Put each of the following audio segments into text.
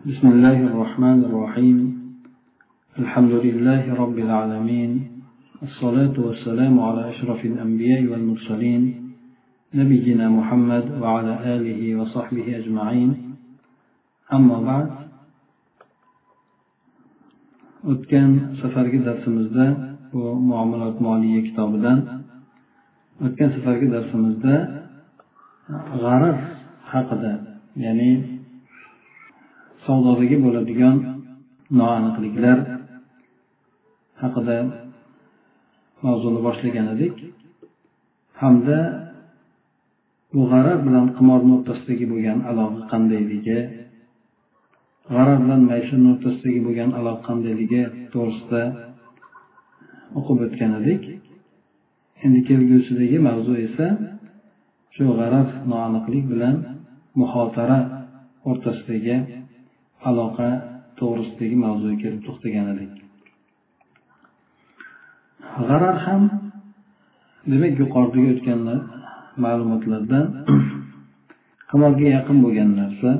بسم الله الرحمن الرحيم. الحمد لله رب العالمين. الصلاة والسلام على أشرف الأنبياء والمرسلين. نبينا محمد وعلى آله وصحبه أجمعين. أما بعد o'tgan safargi darsimizda bu muomalat moliya kitobidan o'tgan safargi darsimizda g'arar haqida ya'ni savdodagi bo'ladigan noaniqliklar haqida mavzuni boshlagan edik. Hamda bu g'arar bilan qimorni o'rtasidagi bo'lgan aloqa qandayligi g'arar bilan maysirni o'rtasidagi bo'lgan aloqa qandayligi to'g'risida o'qib o'tgan edik. Endi kelgusidagi mavzu esa shu g'arar noaniqlik bilan muxotara o'rtasidagi aloqa to'g'risidagi mavzuga kelib to'xtagan edik g'arar ham demak yuqoridagi o'tganlar ma'lumotlardan qimorga yaqin bo'lgan narsa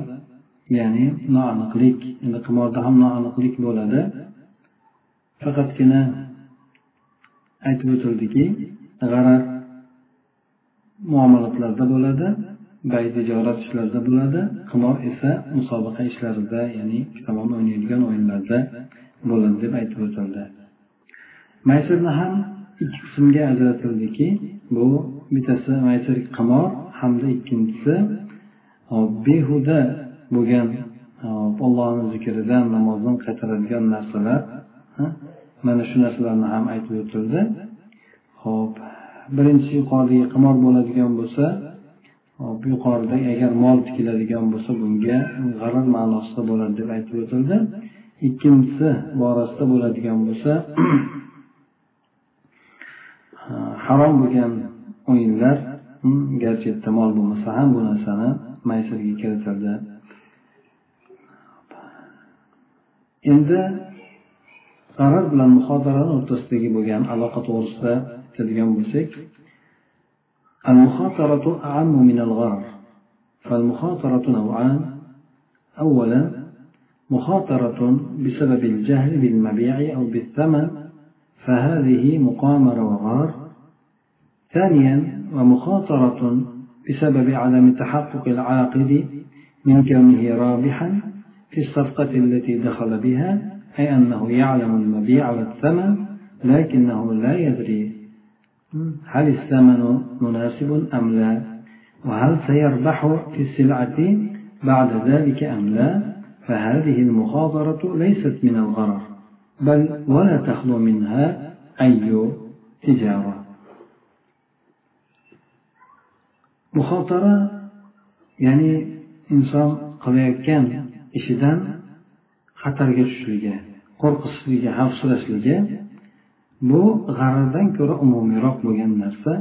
ya'ni noaniqlik. Endi qimorda ham noaniqlik bo'ladi. Faqatgina aytib o'tildiki g'arar muomalatlarda bo'ladi. Bay tijorat ishlarida bo'ladi. Qimor esa musobaqa ishlarida ya'ni ikki tomon o'ynaydigan o'yinlarda bo'ladi deb aytib o'tildi. Maysirni ham ikki qismga ajratildiki bu bittasi maysir qimor hamda ikkinchisi behuda bo'lgan ollohni zikridan namozdan qaytaradigan narsalar mana shu narsalarni ham aytib o'tildi. Ho'p birinchi yuqoridagi qimor bo'ladigan bo'lsa hop yuqorida agar mol tikiladigan bo'lsa bunga g'arar ma'nosida bo'ladi deb aytib o'tildi. Ikkinchisi borasida bo'ladigan bo'lsa harom bo'lgan o'yinlar hmm, garchi yerda mol bo'lmasa ham bu narsani maysirga kiritildi. Endi g'arar bilan muhodarani o'rtasidagi bo'lgan aloqa to'g'risida aytadigan bo'lsak المخاطرة أعم من الغرر فالمخاطرة نوعان. أولا مخاطرة بسبب الجهل بالمبيع أو بالثمن فهذه مقامرة وغرر ثانيا ومخاطرة بسبب عدم تحقق العاقد من كونه رابحا في الصفقة التي دخل بها أي أنه يعلم المبيع والثمن لكنه لا يدري هل الثمن مناسب أم لا؟ وهل سيربح في السلعة بعد ذلك أم لا؟ فهذه المخاطرة ليست من الغرر بل ولا تخلو منها أي تجارة. مخاطرة يعني إنسان qilayotgan ishidan xatarga tushishligi qo'rqishligi xavfsirashligi bu g'arardan ko'ra umumiyroq bo'lgan narsa.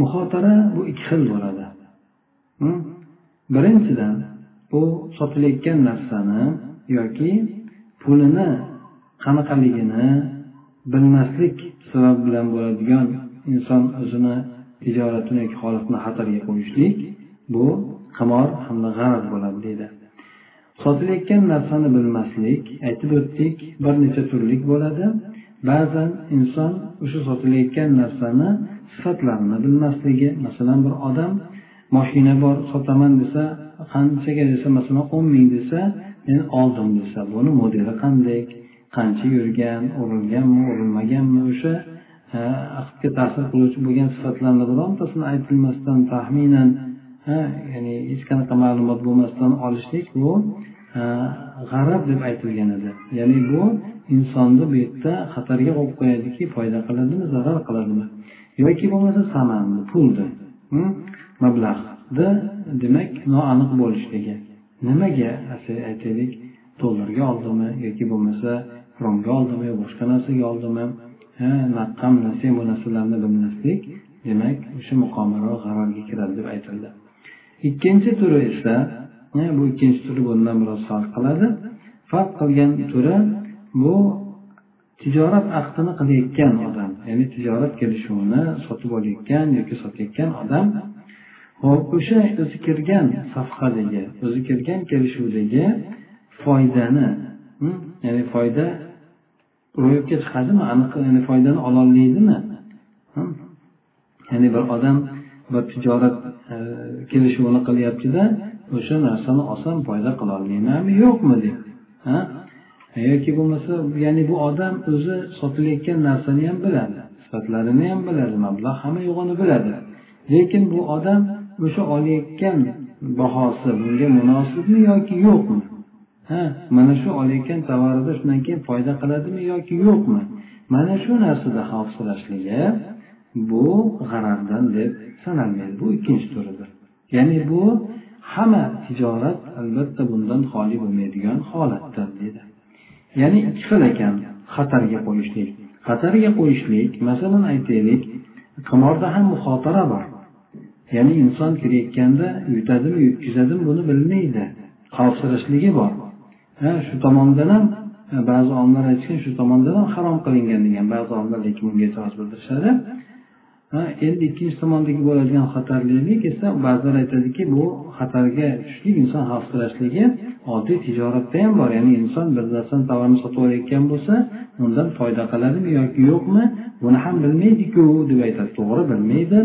Muxotara bu ikki xil bo'ladi. Birinchidan bu sotilayotgan narsani yoki pulini qanaqaligini bilmaslik sabab bilan bo'ladigan inson o'zini tijoratini yoki holatini xatarga qo'yishlik bu qimor hamda g'arar bo'ladi deydi. Sotilayotgan narsani bilmaslik aytib o'tdik bir necha turlik bo'ladi. Ba'zan inson o'sha sotilayotgan narsani sifatlarini bilmasligi masalan bir odam moshina bor sotaman desa qanchaga? desa masalan o'n ming desa men oldim desa buni modeli qanday? Qancha yurgan urilganmi urilmaganmi? O'sha e, aqdga ta'sir qiluvchi bo'lgan sifatlarni birontasini aytilmasdan taxminan e, ya'ni hech qanaqa ma'lumot bo'lmasdan olishlik bu e, g'arab deb aytilgan edi. Ya'ni bu insonni bu yerda xatarga qo'yib qo'yadiki foyda qiladimi zarar qiladimi? Yoki bo'lmasa samanni pulni hm? mablag'ni demak noaniq bo'lishligi. Nimaga aytaylik? Dollarga oldimi yoki bo'lmasa romga oldimi yo boshqa narsaga oldimi? Naqqam nasiya bu narsalarni bilmaslik demak o'sha muqomaro g'arorga kiradi deb aytildi. Ikkinchi turi esa E, bu ikkinchi turi bundan biroz farq qiladi. Farq qilgan turi bu tijorat ahdini qilayotgan odam. Ya'ni tijorat kelishuvini sotib olayotgan yoki sotayotgan odam. Hop o'sha o'zi kirgan safhadagi o'zi kirgan kelishuvdagi foydani hm? ya'ni foyda ro'yobga chiqadimi? Aniq ya'ni foydani ololmaydimi? Hm? Ya'ni bir odam bir tijorat e, kelishuvini qilyaptida o'sha narsani olsam foyda qilolmaymanmi yo'qmi deb. Yoki bo'lmasa ya'ni bu odam o'zi sotilayotgan narsani ham biladi sifatlarini ham biladi mablag' hamma yo'g'ini biladi. Lekin bu odam o'sha olayotgan bahosi bunga munosibmi yoki yo'qmi? Ha mana shu olayotgan tovarida shundan keyin foyda qiladimi yoki yo'qmi? Mana shu narsada xavfsirashligi bu g'arardan deb sanalmaydi bu ikkinchi turidir. Ya'ni bu hamma tijorat albatta bundan xoli bo'lmaydigan holatdir dedi. Ya'ni ikki xil ekan xatarga qo'yishlik. Xatarga qo'yishlik masalan aytaylik qimorda ham muxotara bor. Ya'ni inson kirayotganda yutadimi yutkazadimi buni bilmaydi. Xavfsirashligi bor. Ha shu tomondan ham ba'zi olimlar aytishgan shu tomondan ham harom qilingan degan. Ba'zi olimlar lekin bunga e'tiroz bildirishadi. Endi ikkinchi tomondagi bo'ladigan xatarlilik esa ba'zilar aytadiki bu xatarga tushishlik inson xavfsirashligi oddiy tijoratda ham bor. Ya'ni inson bir narsani tovarni sotib olayotgan bo'lsa undan foyda qiladimi yoki yo'qmi buni ham bilmaydiku deb aytadi. To'g'ri bilmaydi.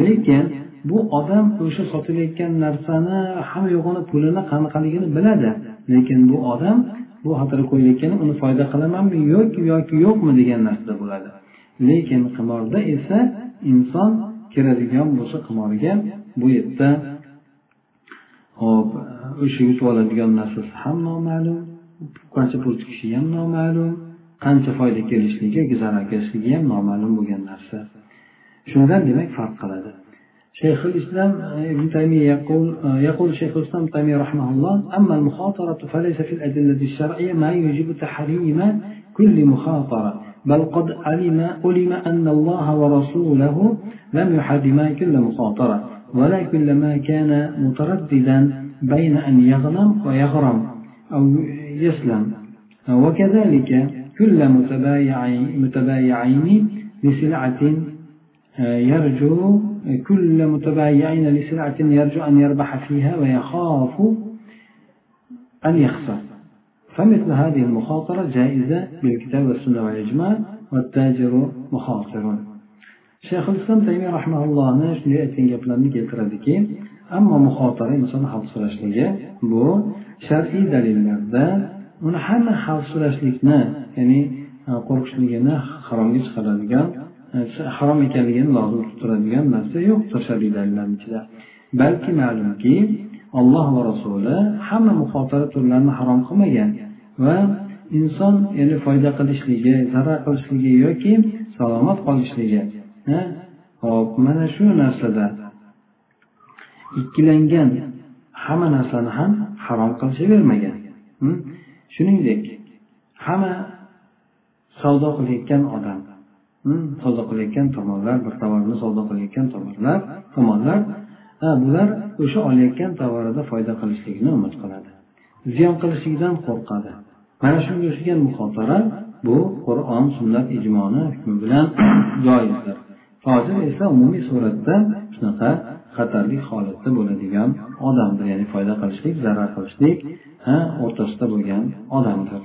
Lekin bu odam o'sha sotilayotgan narsani hamma yo'g'ini pulini qanaqaligini biladi. Lekin bu odam bu xatarga qo'yilayotgan uni foyda qilamanmi yoki yoki yo'qmi degan narsada bo'ladi. Lekin qimorda esa inson kiradigan bo'lsa qimorga bu yerda hop o'sha yutib oladigan narsasi ham noma'lum qancha pul chiqishi ham noma'lum qancha foyda kelishligi yoki zarar kelishligi ham noma'lum bo'lgan narsa shundan demak farq qiladi شيخ الإسلام ابن تيمية يقول يقول شيخ الإسلام ابن تيمية رحمه الله أما المخاطرة فليس في الأدلة الشرعية ما يوجب تحريم كل مخاطرة بل قد علم علم أن الله ورسوله لم يحرما كل مخاطرة ولا كل ما كان مترددا بين أن يغنم ويغرم أو يسلم. وكذلك كل متبايعين متبايعين لسلعة يرجو كل متبايعين لسلعة يرجو أن يربح فيها ويخاف أن يخسر. فمثل هذه المخاطرة جائزة بالكتاب والسنة والإجماع والتاجر مخاطر شيخ الإسلام تيمية رحمه الله shunday aytgan gaplarni keltiradiki ammo muxotara inson xavfsirashligi bu shar'iy dalillarda uni hamma xavfsirashlikni ya'ni qo'rqishligini haromga chiqaradigan harom ekanligini lozim tutib turadigan narsa yo'qdir shar'iy dalillarni ichida balki ma'lumki alloh va rasuli hamma muxotara turlarini harom qilmagan va inson ya'ni foyda qilishligi zarar qilishligi yoki salomat qolishligi. Hop mana shu narsada. Ikkilangan hamma narsani ham harom qilishavermagan. Hm? Shuningdek hamma savdo qilayotgan odam hm? savdo qilayotgan tomonlar bir tovarni savdo qilayotgan tomonlar tomonlar bular o'sha olayotgan tovarida foyda qilishlikni umid qiladi. ziyon qilishlikdan qo'rqadi mana shunga o'xshagan muxotara bu qur'on sunnat ijmoni hukmi bilan joizdir fojir esa umumiy suratda shunaqa xatarli holatda bo'ladigan odamdir ya'ni foyda qilishlik zarar qilishlik o'rtasida bo'lgan odamdir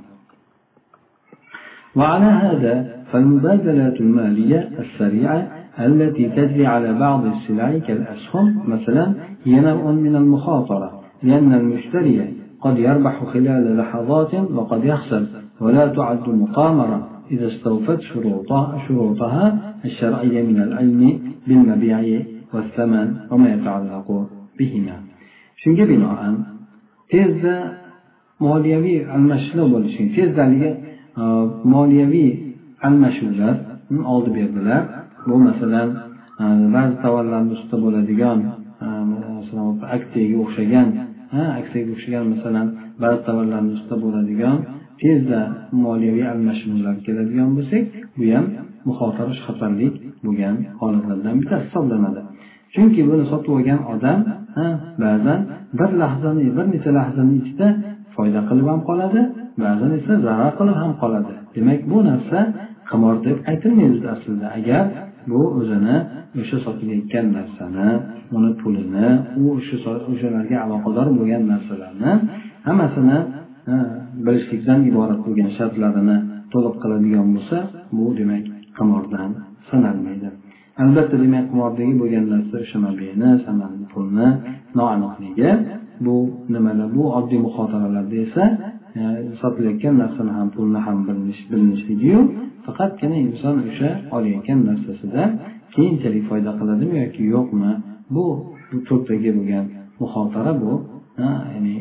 وعلى هذا فالمبادلات المالية السريعة التي تجري على بعض السلع كالأسهم مثلا هي نوع من المخاطرة لأن المشتري قد يربح خلال لحظات وقد يخسر ولا تعد مقامرة إذا استوفت شروطها, شروطها الشرعية من العلم بالمبيع والثمن وما يتعلق بهما shunga binoan tezda moliyaviy almashishlar bo'lishi tezdaligi moliyaviy almashuvlar oldi berdilar bu masalan ba'zi tovarlarni ustida bo'ladigan aksiyaga o'xshagan aksiyaga o'xshagan masalan ba'zi tovarlarni ustida bo'ladigan tezda moliyaviy almashinuvlar keladigan bo'lsak bu ham muxotara xatarlik bo'lgan holatlardan bittasi hisoblanadi. Chunki buni sotib olgan odam ba'zan bir lahzani bir necha lahzani ichida foyda qilib ham qoladi ba'zan esa zarar qilib ham qoladi. Demak bu narsa qimor deb aytilmaydi aslida. Agar bu o'zini o'sha sotilayotgan narsani uni pulini u o'sha o'shalarga aloqador bo'lgan narsalarni hammasini bilishlikdan iborat bo'lgan shartlarini to'liq qiladigan bo'lsa bu demak qimordan sanalmaydi. Albatta demak qimordagi bo'lgan narsa o'sha mabeni pulni noaniqligi bu nimalar bu oddiy muxotaralarda esa E, sotilayotgan narsani ham pulni ham bilinishligiyu faqatgina inson o'sha olayotgan narsasida keyinchalik foyda qiladimi yoki yo'qmi? Bu bu bo'lgan muxotara bu. Ya'ni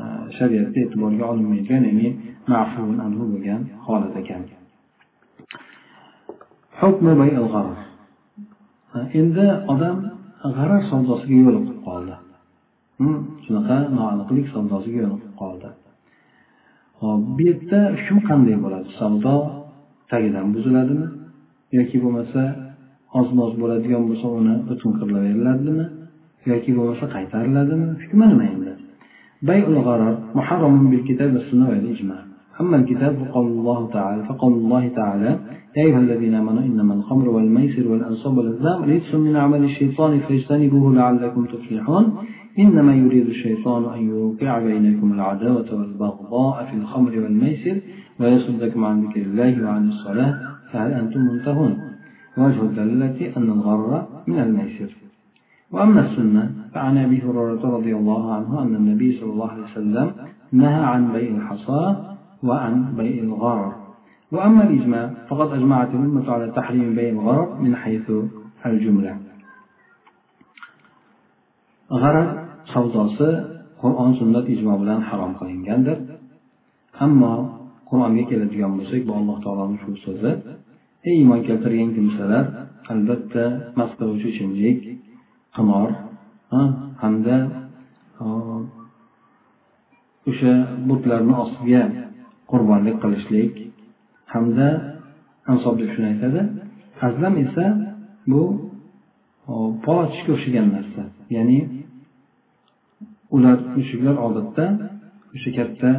e, shariatda e'tiborga olinmaydigan ya'ni anhu bo'lgan holat ekan. Endi odam g'arar savdosiga yo'liqib qoldi. Hm, shunaqa noaniqlik savdosiga yo'liqib qoldi. hop bu yerda hukm qanday bo'ladi savdo tagidan buziladimi yoki bo'lmasa oz moz bo'ladigan bo'lsa uni butun qilaveriladimi yoki bo'lmasa qaytariladimi hukmi nima endi بيع الغرر محرم بالكتاب والسنة والإجماع أما الكتاب فقول الله تعالى فقول الله تعالى يا أيها الذين آمنوا إنما الخمر والميسر والأنصاب والأزلام رجس من عمل الشيطان فاجتنبوه لعلكم تفلحون إنما يريد الشيطان أن يوقع بينكم العداوة والبغضاء في الخمر والميسر ويصدكم عن ذكر الله وعن الصلاة فهل أنتم منتهون؟ وجه الدلالة أن الغر من الميسر. وأما السنة فعن أبي هريرة رضي الله عنه أن النبي صلى الله عليه وسلم نهى عن بيع الحصى وعن بيع الغرر وأما الإجماع فقد أجمعت الأمة على تحريم بيع الغرر من حيث الجملة. غرر savdosi qur'on sunnat ijmo bilan harom qilingandir. Ammo qur'onga keladigan bo'lsak bu alloh taoloni shu so'zi ey iymon keltirgan kimsalar albatta mast qiluvchi ichimlik qimor hamda o'sha butlarni ostiga qurbonlik qilishlik hamda ansob deb shuni aytadi. Azlam esa bu polotishga o'xshagan narsa. Ya'ni ular mushuklar odatda o'sha katta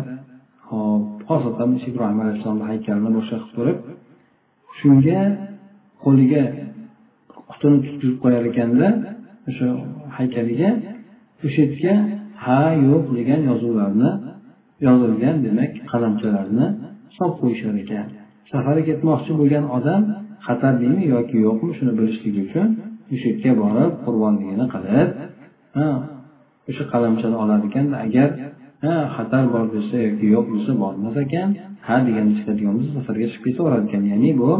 hop xosatan ibrohim alayhissalomni haykalini boshqa qilib turib shunga qo'liga qutini tutkizib qo'yar ekanda o'sha haykaliga o'sha yerga ha yo'q degan yozuvlarni yozilgan demak qalamchalarni solib qo'yishar ekan. Safarga ketmoqchi bo'lgan odam xatarlimi yoki yo'qmi shuni bilishligi uchun o'sha yerga borib qurbonligini qilib o'sha qalamchani olar ekanda agar ha xatar bor desa yoki yo'q desa bormas ekan ha deganda chiqadigan bo'lsa safarga chiqib ketaverar ekan ya'ni bu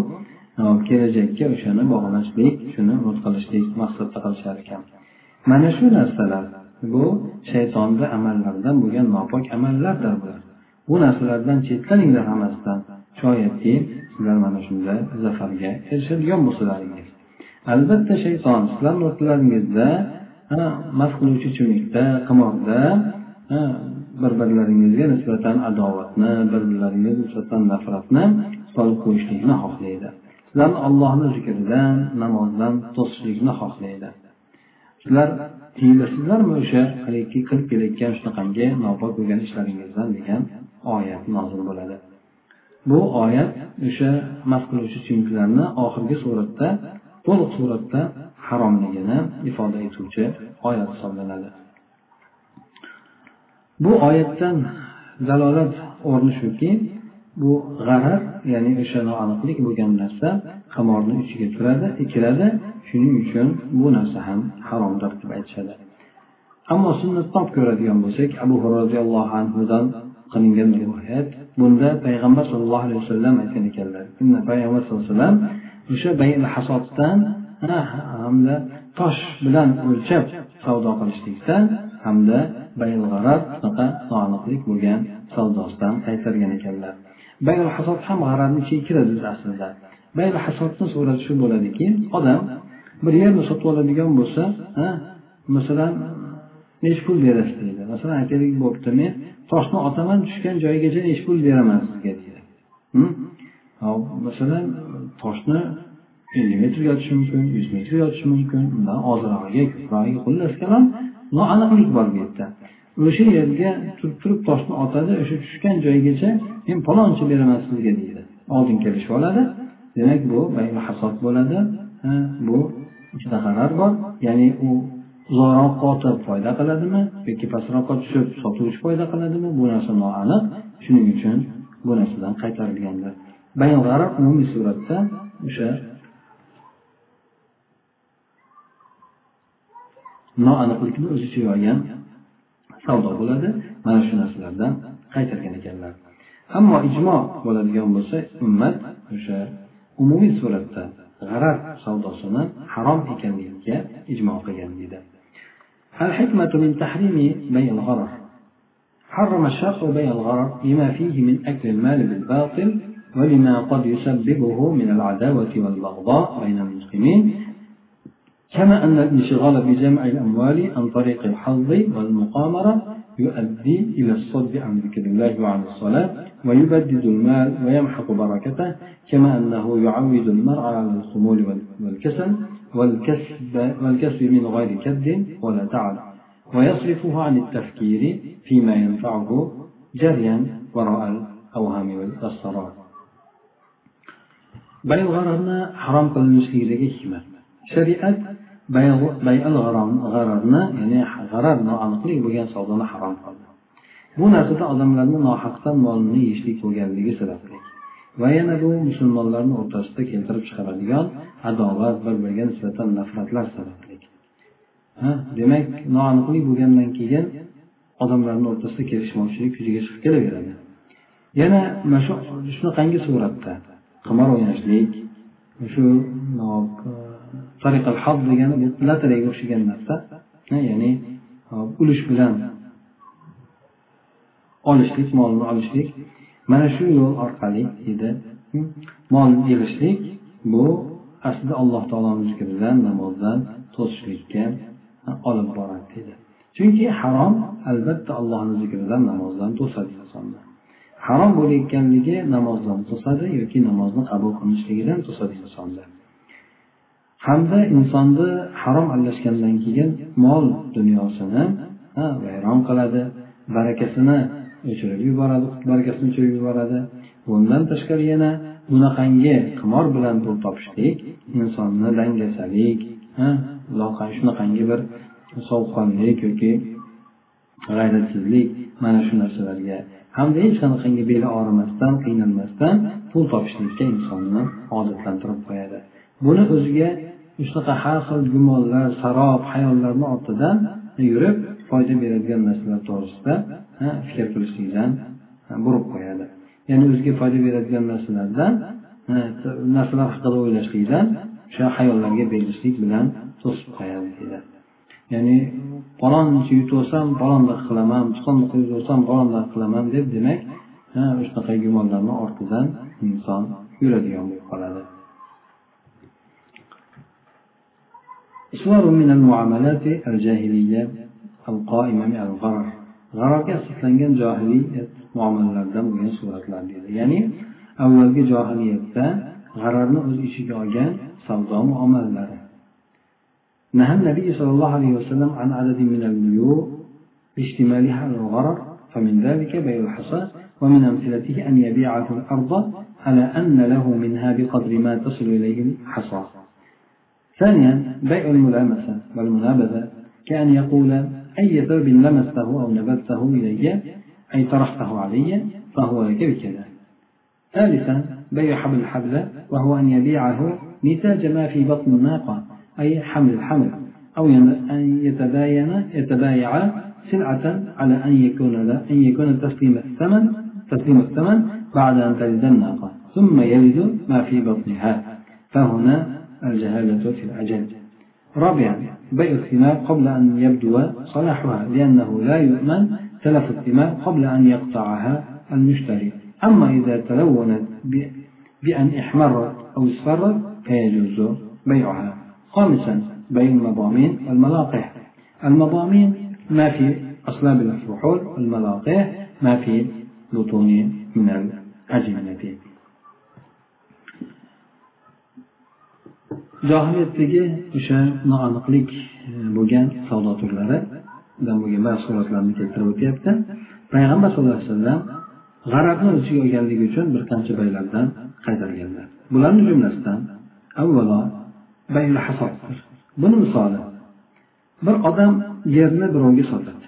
kelajakka o'shani bog'lashlik shuni umid qilishlik maqsadda qilishar ekan. Mana shu narsalar bu shaytonni amallaridan bo'lgan nopok amallardir bular bu narsalardan chetlaninglar hammasidan. Shoyatki sizlar mana shunda zafarga erishadigan bo'lsalaringiz. Albatta shayton sizlarni o'rtalaringizda mast qiluvchi ichimlikda qimorda bir birlaringizga nisbatan adovatni bir birlaringizga nisbatan nafratni solib qo'yishlikni xohlaydi. Sizlarni ollohni zikridan namozdan to'sishlikni xohlaydi. Sizlar tiyilasizlarmi o'sha haligi qilib kelayotgan shunaqangi nopok bo'lgan ishlaringizdan degan oyat nozil bo'ladi. Bu oyat o'sha mast qiluvchi ichimliklarni oxirgi suratda to'liq suratda haromligini ifoda etuvchi oyat hisoblanadi. Bu oyatdan dalolat o'rni shuki bu g'arar ya'ni o'sha noaniqlik bo'lgan narsa qimorni ichiga turadi kiradi shuning uchun bu narsa ham haromdir deb aytishadi. Ammo sunnatdan olib ko'radigan bo'lsak abu roziyallohu anhudan qilingan rivoyat bunda payg'ambar sallallohu alayhi vasallam aytgan ekanlar payg'ambar sallallohu alayhi vasallam o'sha hasoddan hamda tosh bilan o'lchab savdo qilishlikda hamda baylg'arar shunaqa noaniqlik bo'lgan savdosidan qaytargan ekanlar. Bayl hasod ham g'ararni ichiga kiradi aslida. Bayl hasodni surati shu bo'ladiki odam bir yerni sotib oladigan bo'lsa masalan nechi pul berasiz deydi. Masalan aytaylik bo'pti men toshni otaman tushgan joyigacha nechi pul beraman sizga deydi. Masalan toshni ellik metr yotishi mumkin yuz metr yotishi mumkin undan ozrog'iga ko'prog'iga xullas kalom noaniqlik bor bu yerda. O'sha yerga turib turib toshni otadi o'sha tushgan joygacha men palonchi beraman sizga deydi. Oldin kelishib oladi. Demak bu hasod bo'ladi. Bu ikkita g'arar bor. Ya'ni u uzoqroqqa qotib foyda qiladimi yoki pastroqqa tushib sotuvchi foyda qiladimi bu narsa noaniq. Shuning uchun bu narsadan qaytarilgandir. Bayon g'arar umumiy suratda o'sha noaniqlikni o'z ichiga olgan savdo bo'ladi mana shu narsalardan qaytargan ekanlar ammo ijmo bo'ladigan bo'lsa ummat o'sha umumiy suratda g'arar savdosini harom ekanligiga ijmo qilgan deydi الحكمة من تحريم بيع الغرر حرم الشرع بيع الغرر لما فيه من أكل المال بالباطل ولما قد يسببه من العداوة والبغضاء بين المسلمين كما أن الانشغال بجمع الأموال عن طريق الحظ والمقامرة يؤدي إلى الصد عن ذكر الله وعن الصلاة ويبدد المال ويمحق بركته كما أنه يعود المرء على الخمول والكسل والكسب, والكسب من غير كد ولا تعب ويصرفه عن التفكير فيما ينفعه جريا وراء الأوهام والسرار بل g'ararni harom qilinishligidagi hikmat shariat bayal g'ararni ya'ni g'arar noaniqlik bo'lgan savdoni harom qildi. Bu narsada odamlarni nohaqdan molini yeyishlik bo'lganligi sababli va yana bu musulmonlarni o'rtasida keltirib chiqaradigan adovat bir biriga nisbatan nafratlar sababli. Demak noaniqlik bo'lgandan keyin odamlarni o'rtasida kelishmovchilik yuzaga chiqib kelaveradi. Yana mana shu shunaqangi suratda qimor o'ynashlik shu tariqal haq degani bu lotereyaga o'xshagan narsa. Ya'ni ulush bilan olishlik molni olishlik. Mana shu yo'l orqali deydi hm? mol yig'ishlik bu aslida alloh taoloni zikridan namozdan to'sishlikka olib boradi deydi chunki harom albatta allohni zikridan namozdan to'sadi insonni harom bo'layotganligi namozdan to'sadi yoki namozni qabul qilishligidan to'sadi insonni hamda insonni harom aralashgandan keyin mol dunyosini vayron qiladi barakasini o'chirib yuboradi barakasini o'chirib yuboradi. Bundan tashqari yana bunaqangi qimor bilan pul topishlik insonni dangasalik shunaqangi bir sovuqqonlik yoki g'ayratsizlik mana shu narsalarga hamda hech qanaqangi beli og'rimasdan qiynalmasdan pul topishlikka insonni odatlantirib qo'yadi. Buni o'ziga shunaqa har xil gumonlar sarob hayollarni ortidan yurib foyda beradigan narsalar to'g'risida fikr qilishlikdan burib qo'yadi. Ya'ni o'ziga foyda beradigan narsalardan narsalar haqida o'ylashlikdan o'sha hayollarga berilishlik bilan to'sib qo'yadi deydi. Ya'ni palonchi yutolsam olsam qilaman chiqondoq yutolsam olsam qilaman deb demak shunaqa gumonlarni ortidan inson yuradigan bo'lib qoladi. صور من المعاملات الجاهلية القائمة من الغرر. g'arorga asoslangan johiliyat muomalalardan bo'lgan suratlar deydi ya'ni avvalgi johiliyatda g'ararni o'z ichiga olgan savdo muomalalari نهى النبي صلى الله عليه وسلم عن عدد من البيوع باشتمالها على الغرر فمن ذلك بيع الحصى ومن أمثلته أن يبيعه الأرض على أن له منها بقدر ما تصل إليه الحصى. ثانيا بيع الملامسة والمنابذة. كأن يقول أي ثوب لمسته أو نبذته إلي؟ أي طرحته علي؟ فهو لك بكذا ثالثا بيع حبل الحبل وهو أن يبيعه نتاج ما في بطن الناقة أي حمل الحمل أو أن يتباين يتبايع سلعة على أن يكون أن يكون تسليم الثمن تسليم الثمن بعد أن تلد الناقة ثم يلد ما في بطنها. فهنا الجهالة في الأجل رابعا بيع الثمار قبل أن يبدو صلاحها لأنه لا يؤمن تلف الثمار قبل أن يقطعها المشتري. أما إذا تلونت بأن احمرت أو اصفرت فيجوز بيعها. خامسا بيع المضامين والملاقح المضامين ما في أصلاب الفحول والملاقح ما في بطون من الأجنة johiliyatdagi o'sha noaniqlik e, bo'lgan savdo turlaridan bo'lgan ba'zi suratlarni keltirib o'tyapti. Payg'ambar sallallohu alayhi vasallam g'arabni o'ziga olganligi uchun bir qancha baylardan qaytarganlar. Bularni jumlasidan avvalo bayli hasobdir buni misoli bir odam yerni birovga sotadi.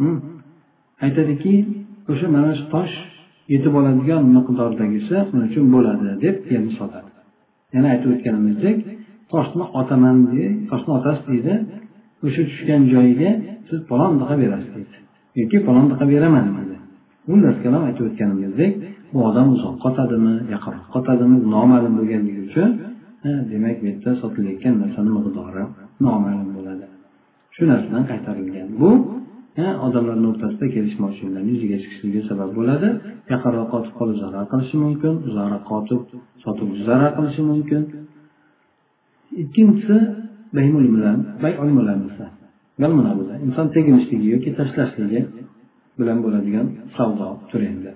Hmm. Aytadiki o'sha mana shu tosh yetib oladigan miqdordagisi uning uchun bo'ladi deb yerni sotadi. Yana aytib o'tganimizdek toshni otaman deydi toshni otasiz deydi. O'sha tushgan joyiga siz palondaqa berasiz deydi. Yoki palondaqa beraman deydi xullas kalom aytib o'tganimizdek bu odam uzoqqa otadimi yaqinroqqa otadimi noma'lum bo'lganligi uchun demak bu yerda sotilayotgan narsani miqdori noma'lum bo'ladi. Shu narsadan qaytarilgan. Bu odamlarni o'rtasida kelishmovchiliklarni yuzaga chiqishiga sabab bo'ladi. Yaqinroq otib qolib zarar qilishi mumkin uzoqroqqa qotib sotuvchi zarar qilishi mumkin. Ikkinchisi inson teginishligi yoki tashlashligi bilan bo'ladigan savdo turi endi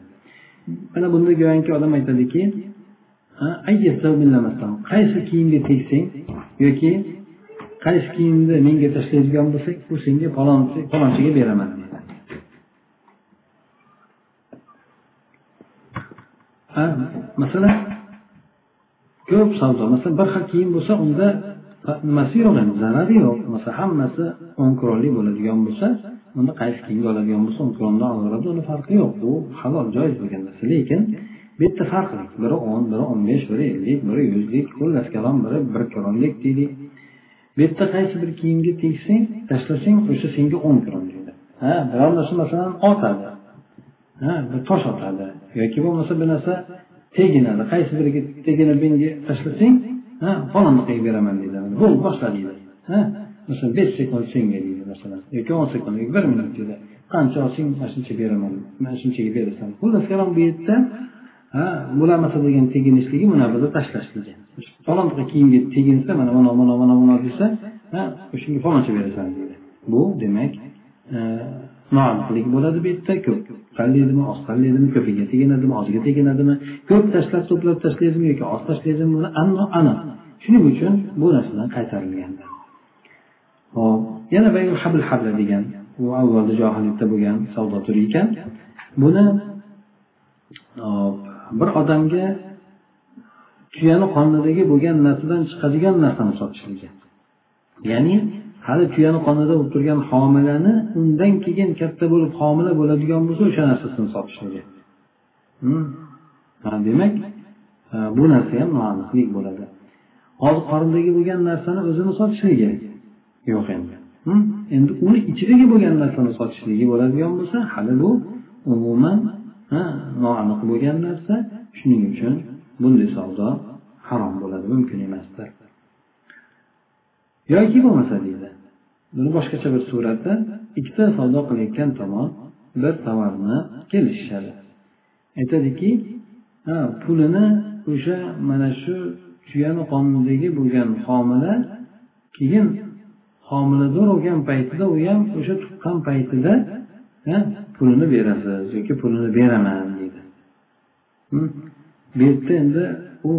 mana bunda go'yoki odam aytadiki qaysi kiyimga tegsang yoki qaysi kiyimni menga tashlaydigan bo'lsak bu senga palonchiga beraman deydi. Masalan ko'p savdo masalan bir xil kiyim bo'lsa unda nimasi yo'q endi zarari yo'q. Masalan hammasi o'n kronlik bo'ladigan bo'lsa unda qaysi kiyimga oladigan bo'lsa o'n krondan olaveradi uni farqi yo'q. Bu halol joiz bo'lgan narsa. Lekin bu yerda farqli biri o'n biri o'n besh biri ellik biri yuzlik xullas kalom biri bir kronlik deylik. Bu yerda qaysi bir kiyimga tegsang tashlasang o'sha senga o'n kron deydi. Ha biror narsa masalan otadi. Ha bir tosh otadi. Yoki bo'lmasa bir narsa teginadi. Qaysi biriga teginib menga tashlasang ha falonniqiga beraman deydi. Bo'ldi boshla deydi. Ha masalan besh sekund senga deydi masalan. Yoki o'n sekund yoki bir minut deydi. Qancha olsang mana shuncha beraman mana shunchaga berasan. Xullas kalom bu yerda ha bulamasa degan teginishligi mana bunda tashlashligi falonqa kiyimga teginsa mana mana mana mana mana desa ha o'shanga faloncha berasan deydi. Bu demak e, noaniqlik bo'ladi bu yerda. Ko'p tanlaydimi oz tanlaydimi ko'piga teginadimi oziga teginadimi ko'p tashlab to'plab tashlaydimi yoki oz tashlaydimi buni aniq. Shuning uchun bu narsadan qaytarilgan hop yana habl habla degan bu avvalda johillikda bo'lgan savdo turi ekan. Buni bir odamga tuyani qornidagi bo'lgan narsadan chiqadigan narsani sotishligi ya'ni hali tuyani qonida bo'lib turgan homilani undan keyin katta bo'lib homila bo'ladigan bo'lsa o'sha narsasini sotishligi hmm. demak bu narsa ham noaniqlik bo'ladi. Hozir qornidagi bo'lgan narsani o'zini sotishligi yo'q endi. Hmm. endi uni ichidagi bo'lgan narsani sotishligi bo'ladigan bo'lsa hali bu umuman noaniq bo'lgan narsa shuning uchun bunday savdo harom bo'ladi mumkin emasdir. Yoki bo'lmasa deydi buni boshqacha bir suratda ikkita savdo qilayotgan tomon bir tovarni kelishishadi. Aytadiki ha pulini o'sha mana shu tuyani qonidagi bo'lgan homila keyin homilador bo'lgan paytida u ham o'sha tuqqan paytida pulini berasiz yoki pulini beraman deydi. Bu yerda endi u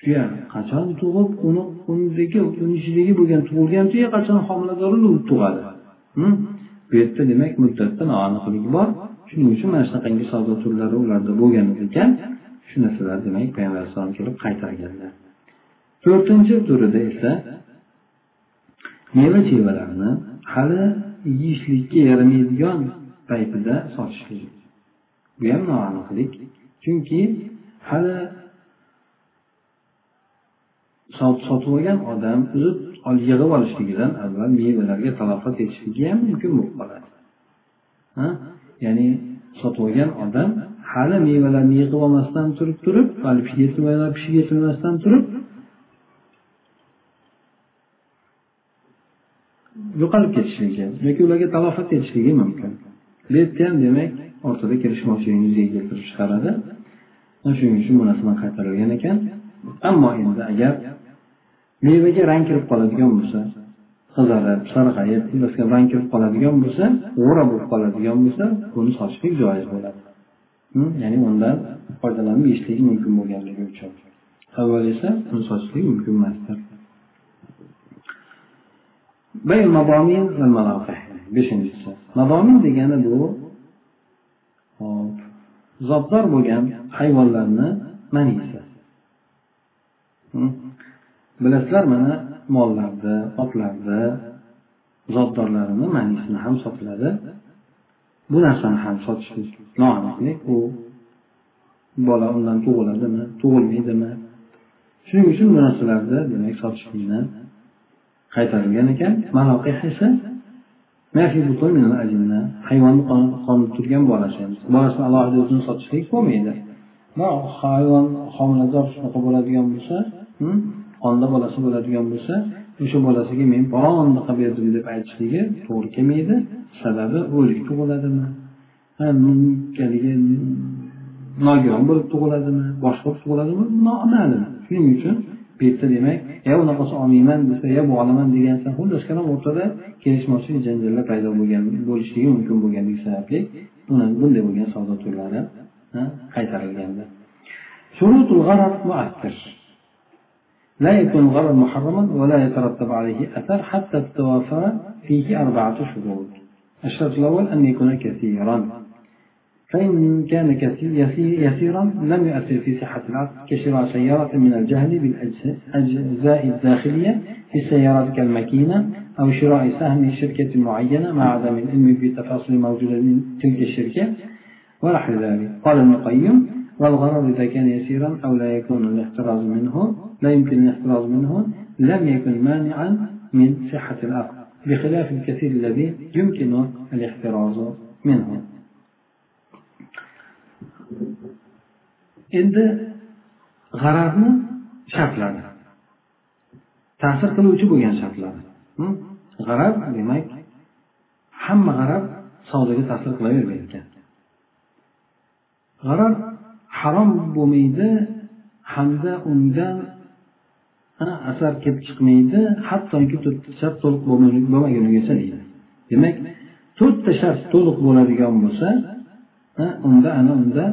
tuya qachon tug'ib uni undagi uni ichidagi bo'lgan tug'ilgan tuya qachon homilador tug'adi? Bu yerda demak muddatda noaniqlik bor. Shuning uchun mana shunaqangi savdo turlari ularda bo'lgan ekan. Shu narsalar demak payg'ambar alayhissalom kelib qaytarganlar. To'rtinchi turida esa meva chevalarni hali yeyishlikka yaramaydigan paytida sotishlik bu ham noaniqlik. Chunki hali sotib olgan odam o'zi yig'ib olishligidan avval mevalarga talofat yetishligi ham mumkin bo'lib qoladi. Ya'ni sotib olgan odam hali mevalarni yig'ib olmasdan turib turib hali pishib yetilmasdan turib yo'qolib ketishligi yoki ularga talofat yetishligi mumkin. Bu yerda ham demak o'rtada kelishmovchilikni yuzaga keltirib chiqaradi. Shuning uchun bu narsadan qaytarilgan ekan. Ammo endi agar mevaga rang kirib qoladigan bo'lsa qizarib sarg'ayib rang kirib qoladigan bo'lsa g'o'ra bo'lib qoladigan bo'lsa buni sotishlik joiz bo'ladi. Hm? Ya'ni undan foydalanib yeyishlik mumkin bo'lganligi uchun. Avval esa uni sotishlik mumkin emasdir. Beshinchisi. Madomin degani bu zotdor bo'lgan hayvonlarni manisi bilasizlar mana mollarni otlarni zotdorlarini manisini ham sotiladi bu narsani ham sotishlik noaniqlik. U bola undan tug'iladimi tug'ilmaydimi? Shuning uchun bu narsalarni demak sotishlikni qaytarilgan ekan. Maloqih esa hayvonni qonida turgan bolasi. Bolasini alohida o'zini sotishlik bo'lmaydi. Hayvon homilador shunaqa bo'ladigan bo'lsa hmm, qonda bolasi bo'ladigan bo'lsa o'sha bolasiga men falonnaqa berdim deb aytishligi to'g'ri kelmaydi. Sababi o'lik tug'iladimi haligi nogiron bo'lib tug'iladimi? Boshqa tug'iladimi? Noma'lum. Shuning uchun bu yerda demak ya unaqasi olmayman desa yo bu olaman degansan xullas kalom o'rtada kelishmovchilik janjallar paydo bo'lgan bo'lishligi mumkin bo'lganligi sababli bunday bo'lgan savdo turlari qaytarilgandi لا يكون الغرض محرما ولا يترتب عليه أثر حتى تتوافر فيه أربعة شروط الشرط الأول أن يكون كثيرا فإن كان يسيرا لم يؤثر في صحة العقد كشراء سيارة من الجهل بالأجزاء الداخلية في السيارات كالماكينة أو شراء سهم شركة معينة مع عدم العلم بتفاصيل موجودة من تلك الشركة ونحو ذلك. قال ابن القيم والغرض إذا كان يسيرا أو لا يكون الاحتراز منه لا يمكن الاحتراز منه لم يكن مانعا من صحة العقد بخلاف الكثير الذي يمكن الاحتراز منه. Endi g'arabni shartlari ta'sir qiluvchi bo'lgan shartlari g'arab demak hamma g'arab savdoga ta'sir qilavermaydi. Ekan g'arab harom bo'lmaydi hamda undan asar kelib chiqmaydi hattoki to'rtta shart to'liq bo'lmagunigacha deydi. Demak to'rtta shart to'liq bo'ladigan bo'lsa unda ana unda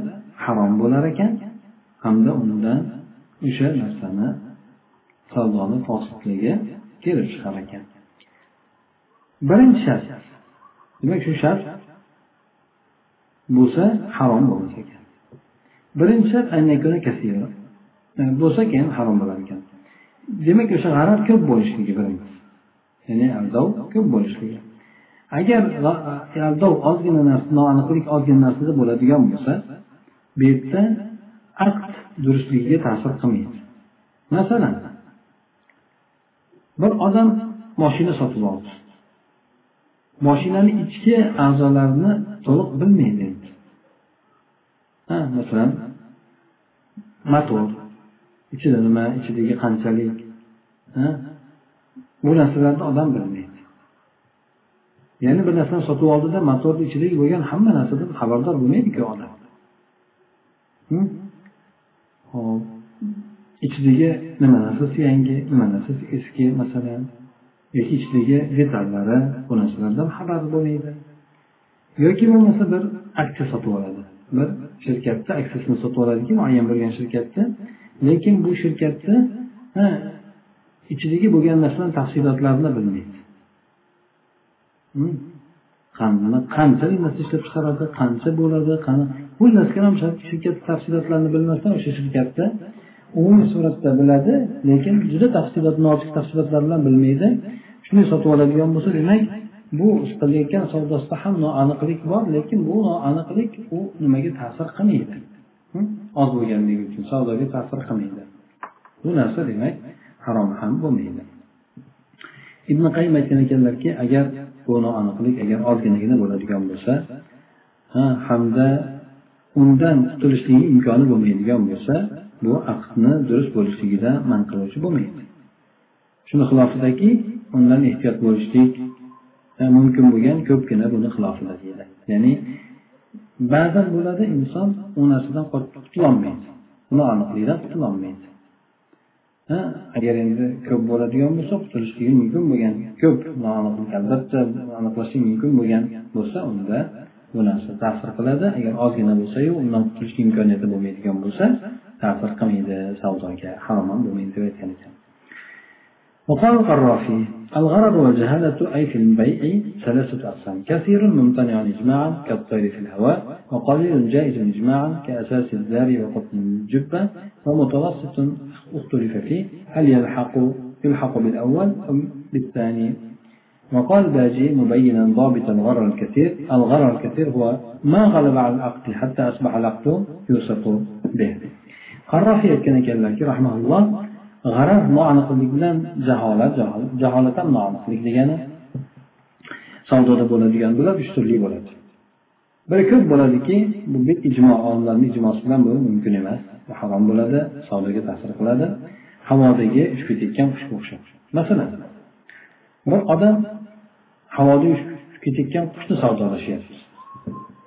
harom bo'lar ekan hamda undan o'sha narsani savdoni fosidligi kelib chiqar ekan. Birinchi shart. Demak shu shart bo'lsa harom bo'lmas ekan. Birinchi shart bo'lsa keyin harom bo'lar ekan. Demak o'sha g'arar ko'p bo'lishligi birinchisi ya'ni aldov ko'p bo'lishligi. Agar aldov ozgina narsa noaniqlik ozgina narsada bo'ladigan bo'lsa bu yerda aqd durustligiga ta'sir qilmaydi. Masalan bir odam moshina sotib oldi. Moshinani ichki a'zolarini to'liq bilmaydi. Endi ha masalan motor ichida nima ichidagi qanchalik bu narsalarni odam bilmaydi. Ya'ni bir narsani sotib oldida motorni ichidagi bo'lgan hamma narsadan xabardor bo'lmaydiku odam. Hop ichidagi nima narsasi yangi nima narsasi eski masalan yoki ichidagi detallari bu narsalardan xabari bo'lmaydi. Yoki bo'lmasa bir aksiya sotib oladi. Bir shirkatni aksiyasini sotib oladiki muayyan bo'lgan shirkatni lekin bu shirkatni ichidagi bo'lgan narsani tafsilotlarini bilmaydi. Qanchalik narsa ishlab chiqaradi qancha bo'ladi bu narsaga kalom shirkat tafsilotlarini bilmasdan o'sha shirkatda umumiy suratda biladi lekin juda tafsilot nozik tafsilotlar bilan bilmaydi. Shunday sotib oladigan bo'lsa demak bu qilayotgan savdosida ham noaniqlik bor lekin bu noaniqlik u nimaga ta'sir qilmaydi? Oz bo'lganligi uchun savdoga ta'sir qilmaydi. Bu narsa demak harom ham bo'lmaydi. Ibn qayim aytgan ekanlarki agar bu noaniqlik agar ozginagina bo'ladigan bo'lsa ha hamda undan qutulishlik imkoni bo'lmaydigan bo'lsa bu aqdni durust bo'lishligida man qiluvchi bo'lmaydi. Shuni xilofidaki undan ehtiyot bo'lishlik mumkin bo'lgan ko'pgina buni xilofida deydi. Ya'ni ba'zan bo'ladi inson u narsadan qutulolmaydi noaniqlikdan qutulolmaydi. Agar endi ko'p bo'ladigan bo'lsa qutulishligi mumkin bo'lgan. Ko'p noaniqlik albatta aniqlashlik mumkin bo'lgan bo'lsa unda bu narsa ta'sir qiladi. Agar ozgina bo'lsayu undan qutulishga imkoniyati bo'lmaydigan bo'lsa ta'sir qilmaydi savdoga harom ham bo'lmaydi deb aytgan ekan. وقال القرافي الغرض والجهالة أي في البيع ثلاثة أقسام. كثير ممتنع إجماعا كالطير في الهواء وقليل جائز إجماعا كأساس الدار وقطن الجبة ومتوسط اختلف فيه هل يلحق يلحق بالأول أم بالثاني؟ وقال باجي مبينا ضابط الغرر الكثير الغرر الكثير هو ما غلب على العقد حتى أصبح العقد يوثق به. قرافي aytgan رحمه الله g'araz noaniqlik bilan jaholat jaholat ham noaniqlik degani. Savdoda bo'ladigan bular uch turli bo'ladi. Biri ko'p bo'ladiki bu ijmo olimlarni ijmosi bilan bu mumkin emas. Bu harom bo'ladi savdoga ta'sir qiladi. Havodagi uchib ketayotgan qushga o'xshab. Masalan bir odam havoda uchib ketayotgan qushni savdolashyapti.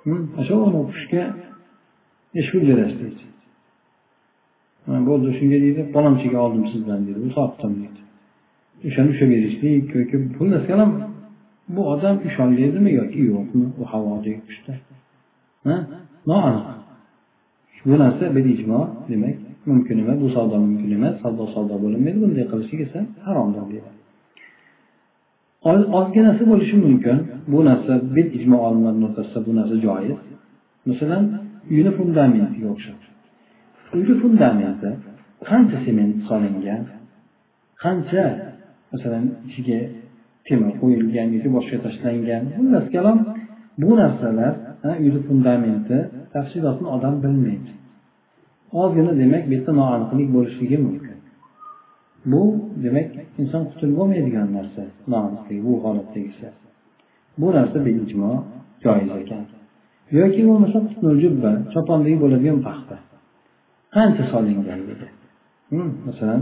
Hm, O'sha uni qushga nechi pul berasiz deydi. Bo'ldi shunga deydi palonchiga oldim sizdan deydi u sotdim deydi o'shani ushlab berishlik yoki xullas kalom bu odam ishonlaydimi yoki yo'qmi u havodagi qushda noaniq bu narsa bir ijmo demak mumkin emas bu savdo mumkin emas savdo savdo bo'linmaydi bunday qilishlik esa haromdir deydi ozginasi bo'lishi mumkin bu narsa bir ijmo olimlarni o'rtasida bu narsa joiz masalan uyni fundamentiga o'xshab uyni fundamenti qancha sement solingan? Qancha masalan ichiga temir qo'yilgan yoki boshqa tashlangan? Xullas kalom bu narsalar uyni fundamenti tafsilotini odam bilmaydi. Ozgina demak bu yerda noaniqlik bo'lishligi mumkin. Bu demak inson qutulib bo'lmaydigan narsa noaniqlik bu holatdagisi bu narsa ijmo joiz ekan. Yoki bo'lmasa chopondagi bo'ladigan paxta. Qancha solinganligi masalan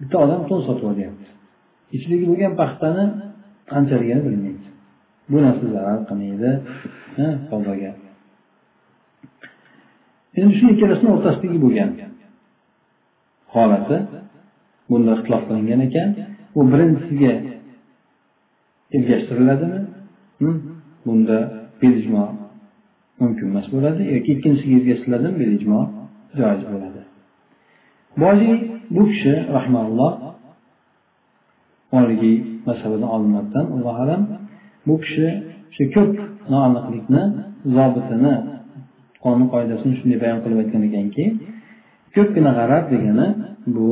bitta odam to'n sotib olyapti. Ichidagi bo'lgan paxtani qanchaligini bilmaydi. Bu narsa zarar qilmaydi savdoga endi shu ikkalasini o'rtasidagi bo'lgan holati bunda ixtilof qilingan ekan. U birinchisiga ergashtiriladimi? Bunda belijmo mumkin emas bo'ladi yoki ikkinchisiga ergashtiriladimi belijmo joiz bo'ladi. Boji bu kishi rahmaulloh oliy mazhabidan olimlardan allohu alam bu kishi shu ko'p noaniqlikni zobitini qonun qoidasini shunday bayon qilib aytgan ekanki ko'pgina g'arar degani bu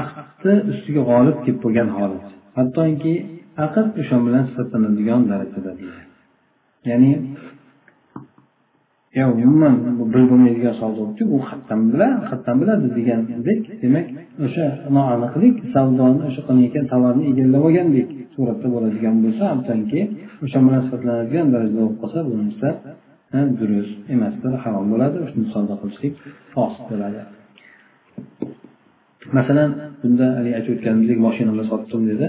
aqdni ustiga g'olib kelib bo'lgan holat. Hattoki aqd o'sha bilan sifatlanadigan darajada deydi ya'ni yo umuman bilib bo'lmaydigan savdoki u xatdan biladi xatdan biladi degandek demak o'sha noaniqlik savdoni o'sha qilinayotgan tovarni egallab olgandek suratda bo'ladigan bo'lsa hattoki o'sha bilan sifatlanadigan darajada bo'lib qolsa bu narsa durust emasdir harom bo'ladi shuni savdo qilishlik fosil bo'ladi. Masalan bunda haligi aytib o'tganimizdek moshinamni sotdim dedi.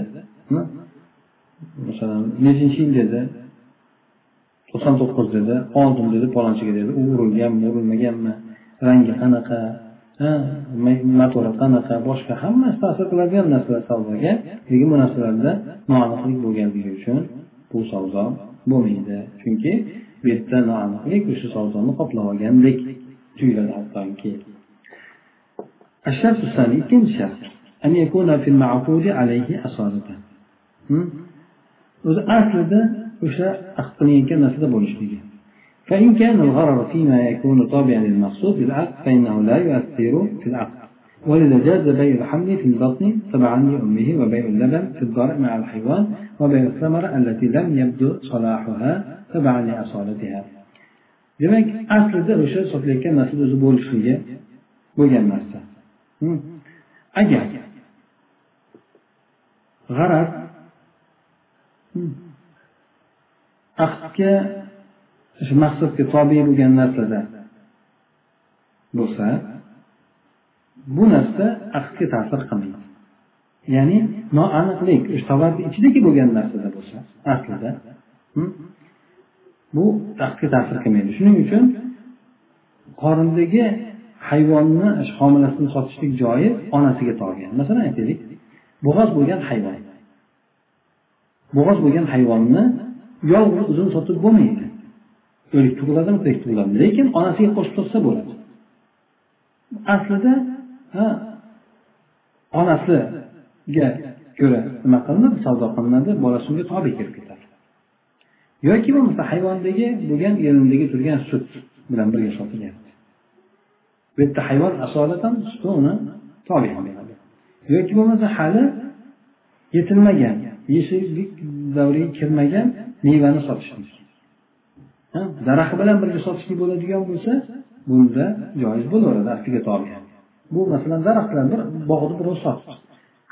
Masalan nechinchi yil dedi. to'qson to'qqiz dedi oldim dedi palonchiga dedi u urilganmi urilmaganmi rangi qanaqa motori qanaqa boshqa hammasi ta'sir qiladigan narsalar savdoga lekin bu narsalarda noaniqlik bo'lganligi uchun bu savdo bo'lmaydi chunki bu yerda noaniqlik o'sha savdoni qoplab olgandek tuyuladi hattoki الشرط الثاني كم شرط أن يكون في المعقود عليه أصالة o'zi aslida o'sha aqd qilinayotgan narsada bo'lishligi فإن كان الغرر فيما يكون طابعا للمقصود بالعقد فإنه لا يؤثر في العقد. ولذا جاز بيع الحمل في البطن تبعا لأمه وبيع اللبن في الضرع مع الحيوان وبيع الثمرة التي لم يبدو صلاحها تبعا لأصالتها. demak aslida o'sha sotilayotgan narsada o'zi bo'lishligi bo'lgan narsa agar g'araz aqdga shu maqsadga tobe bo'lgan narsada bo'lsa bu narsa aqdga ta'sir qilmaydi. Ya'ni noaniqlik o'sha tovarni ichidagi bo'lgan narsada bo'lsa aslida hm, bu aqdga ta'sir qilmaydi. Shuning uchun qorindagi hayvonni homilasini sotishlik joyi onasiga tolgan. Masalan aytaylik bo'g'oz bo'lgan hayvon. Bo'g'oz bo'lgan hayvonni yolg'iz o'zini sotib bo'lmaydi. O'lik tug'iladimi tirik tug'iladimi? Lekin onasiga qo'shib tursa bo'ladi. Aslida ha onasiga ko'ra nima qilinadi? Savdo qilinadi bola shunga tobe kelib ketadi. Yoki bo'lmasa hayvondagi bo'lgan yelimdagi turgan sut bilan birga sotilyapti bu yerda hayvon asolatan suti uni tobe bo'ladi yoki bo'lmasa hali yetilmagan yeshiklik davriga kirmagan mevani sotishlik daraxt bilan birga sotishlik bo'ladigan bo'lsa bunda joiz bo'laveradi aftiga tobe bu masalan daraxtlar bir bog'ni birov sotdi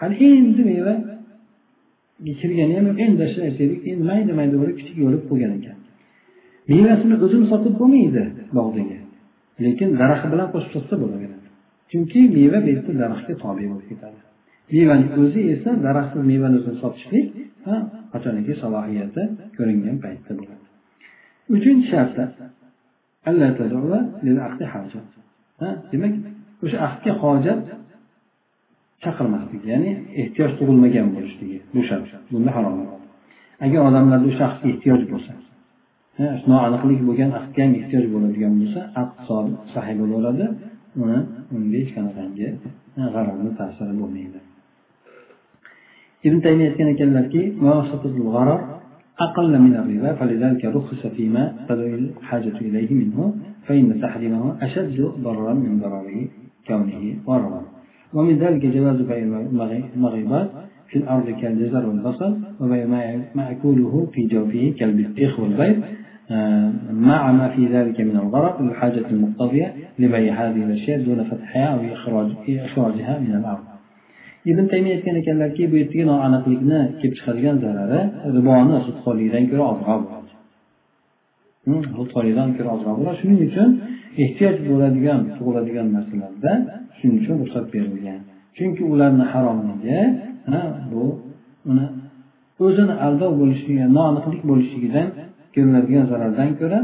hali endi meva kirgani ham yo'q endi aytaylik endi mayda mayda bo'lib kichik bo'lib qolgan ekan. Mevasini o'zini sotib bo'lmaydi bog'dagi lekin daraxt bilan qo'shib sotsa bo'laveradi. Chunki meva bu yerda daraxtga tobe bo'lib ketadi. Mevani o'zi esa daraxtsiz mevani o'zini sotishlik qachoniki salohiyati ko'ringan paytda bo'ladi. Uchinchi sharti demak o'sha ahdga hojat chaqirmaslik ya'ni ehtiyoj tug'ilmagan bo'lishligi bu shart bunda harom agar odamlarda o'sha ahdga ehtiyoj bo'lsa noaniqlik bo'lgan ahdga ham ehtiyoj bo'ladigan bo'lsa aqd sahiy bo'laveradi uni unga hech qanaqangi g'arorni ta'siri bo'lmaydi. Ibn taymiya aytgan ekanlarki أقل من الربا فلذلك رخص فيما تدعو الحاجة إليه منه فإن تحريمه أشد ضررا من ضرر كونه ضررا ومن ذلك جواز بيع المغيبات في الأرض كالجزر والبصل وبيع ما يأكله في جوفه كالبطيخ والبيض. مع ما في ذلك من الضرر للحاجة المقتضية لبيع هذه الأشياء دون فتحها أو إخراجها من الأرض. Ibn taymiya aytgan ekanlarki bu yerdagi noaniqlikni kelib chiqargan zarari riboni sudxo'rlikdan ko'ra ozroq bo'ladi sudxo'rlikdan ko'ra ozroq bo'ladi shuning uchun ehtiyoj bo'ladigan tug'iladigan narsalarda shuning uchun ruxsat berilgan. Chunki ularni haromligi bu uni o'zini aldov bo'lishligi noaniqlik bo'lishligidan ko'riladigan zarardan ko'ra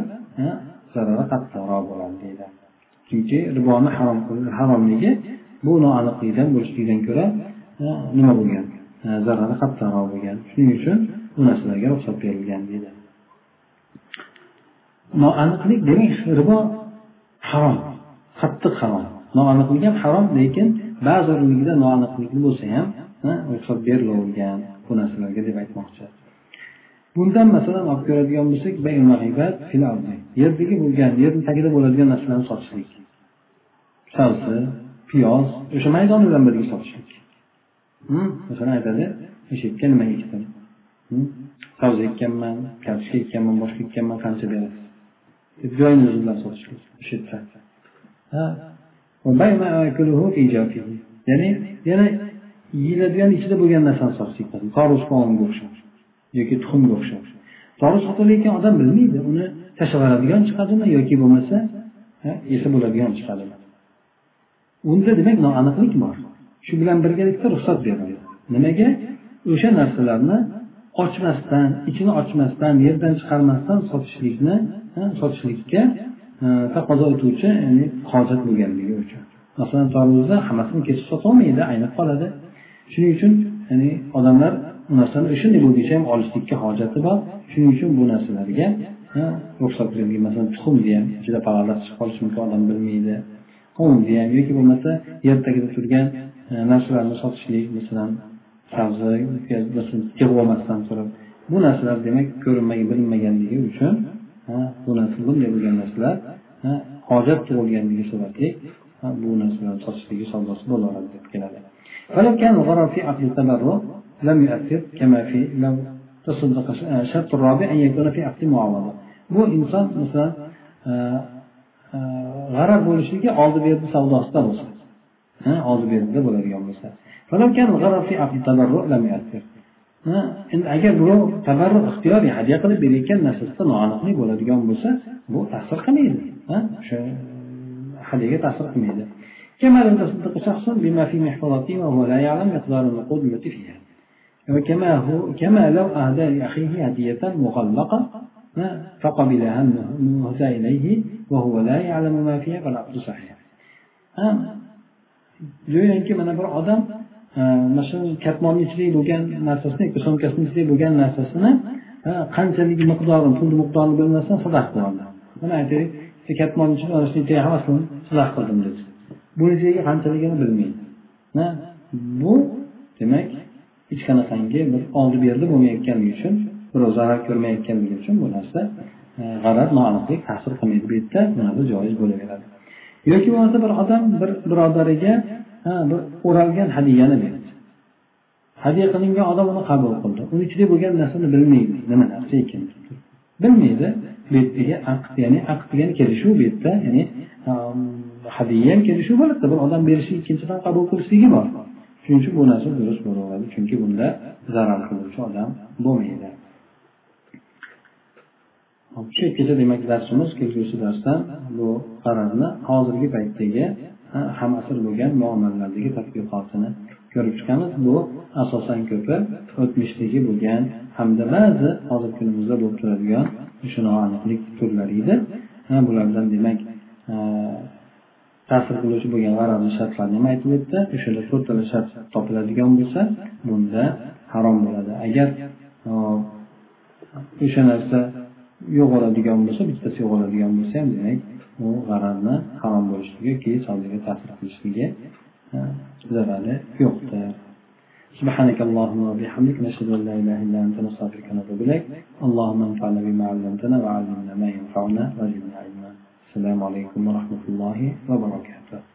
zarari qattiqroq bo'ladi deydi. Chunki riboni harom haromligi bu noaniqlikdan bo'lishligidan ko'ra nima bo'lgan? Zarari qattiqroq bo'lgan. Shuning uchun bu narsalarga ruxsat berilgan deydi. Noaniqlik demak ribo harom qattiq harom. Noaniqlik ham harom lekin ba'zi o'rinligida noaniqlik bo'lsa ham ruxsat berilavergan bu narsalarga deb aytmoqchi. Bundan masalan olib ko'radigan bo'lsak yerdagi bo'lgan yerni tagida bo'ladigan narsalarni sotishlik. Sabzi piyoz. O'sha maydonidan birga sotishlik hmm? masalan aytadi o'sha yerga nima ekdim hmm? sabzi ekkanman kartoshka ekkanman boshqa ekkanman qancha berasiz deb joyini o'zi bilan sotishlik o'sha yerda. Ya'ni yana yeyiladigan ichida bo'lgan narsani sotishlik tarvuzga o'xshab yoki tuxumga o'xshab tarvuz sotilayotgan odam bilmaydi uni tashlab yuboradigan chiqadimi yoki bo'lmasa yesa bo'ladigan chiqadimi? Unda demak noaniqlik bor. Shu bilan birgalikda ruxsat beriladi. Nimaga? O'sha narsalarni ochmasdan ichini ochmasdan yerdan chiqarmasdan sotishlikni sotishlikka e, taqozo etuvchi ya'ni hojat bo'lganligi uchun. Masalan tarvuzni hammasini kesib sotolmaydi aynib qoladi. Shuning uchun ya'ni odamlar u narsani shunday bo'lguncha ham olishlikka hojati bor. Shuning uchun bu narsalarga ruxsat berilgan masalan tuxumni ham ichida palaqlab chiqib qolishi mumkin odam bilmaydi. qovunni ham yoki bo'lmasa yer tagida turgan e, narsalarni sotishlik masalan sabzi yig'ib olmasdan turib bu narsalar demak ko'rinmagan bilinmaganligi uchun bu narsa bunday bo'lgan narsalar hojat tug'ilganligi sababli bu narsalarni sotishligi savdosi bo'laveradi deb keladi فلو كان الغرض في عقد التبرع لم يؤثر كما في لو تصدق الشرط الرابع أن يكون في عقد معاوضة bu inson masalan g'arar bo'lishligi oldi berdi savdosida bo'lsa oldi berdida bo'ladigan bo'lsa endi agar birov tabarru ixtiyoriy hadya qilib berayotgan narsasida noaniqlik bo'ladigan bo'lsa bu ta'sir qilmaydi o'sha hadyaga ta'sir qilmaydi كما لو تصدق شخص بما في محفظته وهو لا يعلم مقدار النقود التي فيها وكما هو كما لو أهدى لأخيه هدية مغلقة فقبلها المهدى إليه وهو لا يعلم ما فيها فالعقد صحيح go'yoki mana bir odam mana shu katmonni ichidagi bo'lgan narsasini yoki sumkasini ichidagi bo'lgan narsasini qanchalik miqdorini pulni miqdorini bilmasdan sadaqa qiladi mana aytaylik katmonni ichida mana shu hammasini sadaqa qildim dedi buni ichiga qanchaligini bilmaydi bu demak hech qanaqangi bir oldi berdi bo'lmayotganligi uchun birov zarar ko'rmayotganligi uchun bu narsa e, g'araz noaniqlik ta'sir qilmaydi. Bu yerda bu joiz bo'laveradi. Yoki bo'lmasa bir odam bir birodariga bir o'ralgan hadyani berdi. Hadya qilingan odam uni qabul qildi. Uni ichida bo'lgan narsani bilmaydi. Nima narsa ekanini bilmaydi. Bu yerdagi aqd ya'ni aqd degani kelishuv bu yerda ya'ni um, hadya ham kelishuv bo'ladida bir odam berishi ikkinchidan qabul qilishligi bor. Shuning uchun bu narsa durust bo'laveradi. Chunki bunda zarar qiluvchi odam bo'lmaydi. Shu ikkita demak darsimiz kelgusi darsdan bu qarorni hozirgi paytdagi ham asr bo'lgan muomalalardagi tadqiqotini ko'rib chiqamiz. Bu asosan ko'pi o'tmishdagi bo'lgan hamda ba'zi hozirgi kunimizda bo'lib turadigan shu noaniqlik turlari edi. Bulardan demak ta'sir qiluvchi bo'lgan g'arazli shartlarni ham aytib o'tdi? O'shalar to'rttala shart topiladigan bo'lsa bunda harom bo'ladi. Agar o'sha narsa yo'qoladigan bo'lsa bittasi yo'qoladigan bo'lsa ham demak u g'arazni harom bo'lishligi yoki savdoga ta'sir qilishligi zarari yo'qdir سبحانك اللهم وبحمدك نشهد ان لا اله الا انت نستغفرك ونتوب اليك اللهم انفعنا بما علمتنا وعلمنا ما ينفعنا وزدنا علما السلام عليكم ورحمه الله وبركاته